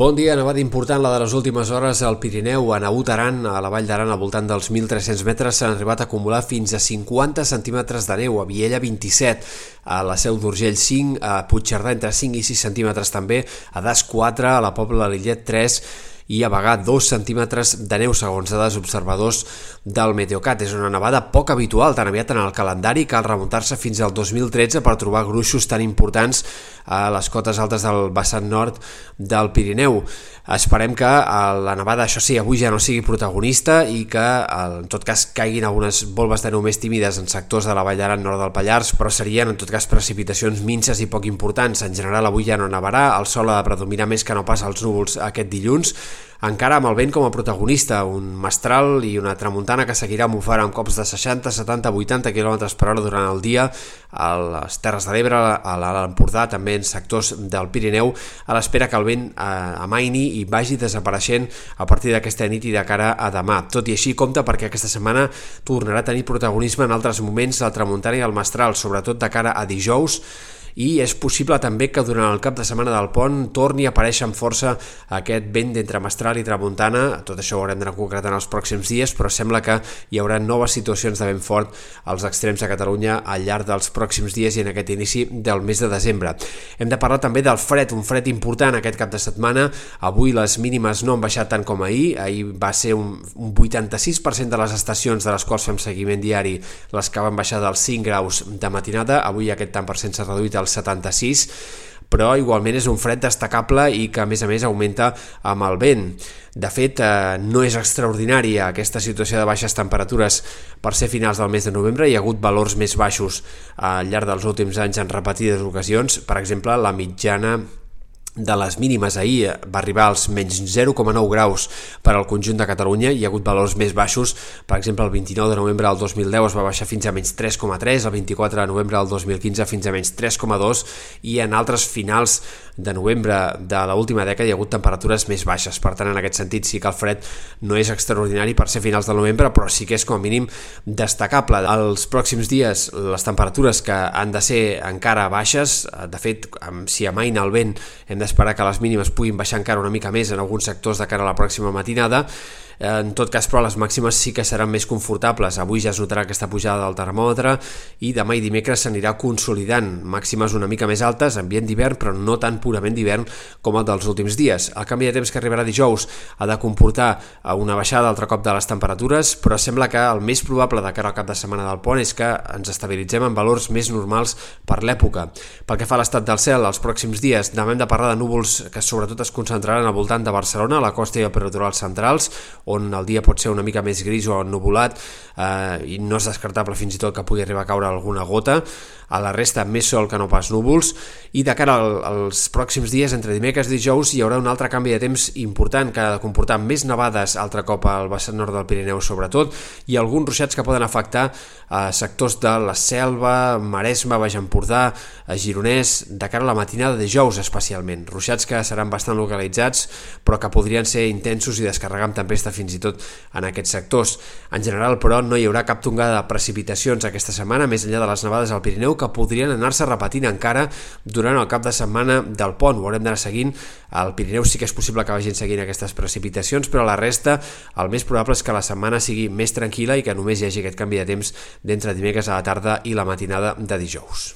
Bon dia, nevada important la de les últimes hores al Pirineu, a Naut Aran, a la Vall d'Aran, al voltant dels 1.300 metres, s'han arribat a acumular fins a 50 centímetres de neu, a Viella 27, a la Seu d'Urgell 5, a Puigcerdà entre 5 i 6 centímetres també, a Das 4, a la Pobla Lillet 3, i a vagar 2 centímetres de neu segons dades observadors del Meteocat. És una nevada poc habitual, tan aviat en el calendari, cal remuntar-se fins al 2013 per trobar gruixos tan importants a les cotes altes del vessant nord del Pirineu. Esperem que la nevada, això sí, avui ja no sigui protagonista i que en tot cas caiguin algunes volves de neu més tímides en sectors de la Vall d'Aran nord del Pallars, però serien en tot cas precipitacions minces i poc importants. En general avui ja no nevarà, el sol ha de predominar més que no pas els núvols aquest dilluns, encara amb el vent com a protagonista, un mestral i una tramuntana que seguirà mofant amb cops de 60, 70, 80 km per hora durant el dia a les Terres de l'Ebre, a l'Empordà, també en sectors del Pirineu, a l'espera que el vent eh, amaini i vagi desapareixent a partir d'aquesta nit i de cara a demà. Tot i així, compta perquè aquesta setmana tornarà a tenir protagonisme en altres moments la tramuntana i el mestral, sobretot de cara a dijous, i és possible també que durant el cap de setmana del pont torni a aparèixer amb força aquest vent d'entre mestral i tramuntana, tot això ho haurem d'anar concretant els pròxims dies, però sembla que hi haurà noves situacions de vent fort als extrems de Catalunya al llarg dels pròxims dies i en aquest inici del mes de desembre. Hem de parlar també del fred, un fred important aquest cap de setmana, avui les mínimes no han baixat tant com ahir, ahir va ser un, un 86% de les estacions de les quals fem seguiment diari les que van baixar dels 5 graus de matinada, avui aquest tant per cent s'ha reduït al 76, però igualment és un fred destacable i que a més a més augmenta amb el vent. De fet, eh, no és extraordinària aquesta situació de baixes temperatures per ser finals del mes de novembre. Hi ha hagut valors més baixos al llarg dels últims anys en repetides ocasions. Per exemple, la mitjana de les mínimes ahir va arribar als menys 0,9 graus per al conjunt de Catalunya, hi ha hagut valors més baixos, per exemple el 29 de novembre del 2010 es va baixar fins a menys 3,3, el 24 de novembre del 2015 fins a menys 3,2 i en altres finals de novembre de l'última dècada hi ha hagut temperatures més baixes, per tant en aquest sentit sí que el fred no és extraordinari per ser finals de novembre, però sí que és com a mínim destacable. Els pròxims dies les temperatures que han de ser encara baixes, de fet si amaina el vent hem d'esperar que les mínimes puguin baixar encara una mica més en alguns sectors de cara a la pròxima matinada en tot cas, però, les màximes sí que seran més confortables. Avui ja es notarà aquesta pujada del termòmetre i demà i dimecres s'anirà consolidant. Màximes una mica més altes, ambient d'hivern, però no tan purament d'hivern com el dels últims dies. El canvi de temps que arribarà dijous ha de comportar una baixada altre cop de les temperatures, però sembla que el més probable de cara al cap de setmana del pont és que ens estabilitzem en valors més normals per l'època. Pel que fa a l'estat del cel, els pròxims dies demà hem de parlar de núvols que sobretot es concentraran al voltant de Barcelona, a la costa i el peritoral centrals, on el dia pot ser una mica més gris o ennubulat eh, i no és descartable fins i tot que pugui arribar a caure alguna gota a la resta més sol que no pas núvols i de cara al, als pròxims dies entre dimecres i dijous hi haurà un altre canvi de temps important que ha de comportar més nevades altre cop al vessant nord del Pirineu sobretot i alguns ruixats que poden afectar a eh, sectors de la Selva, Maresme, Baix Empordà, a Gironès de cara a la matinada de dijous especialment ruixats que seran bastant localitzats però que podrien ser intensos i descarregar amb tempesta fins i tot en aquests sectors. En general, però, no hi haurà cap tongada de precipitacions aquesta setmana, més enllà de les nevades al Pirineu, que podrien anar-se repetint encara durant el cap de setmana del pont. Ho haurem d'anar seguint. Al Pirineu sí que és possible que vagin seguint aquestes precipitacions, però la resta, el més probable és que la setmana sigui més tranquil·la i que només hi hagi aquest canvi de temps d'entre dimecres a la tarda i la matinada de dijous.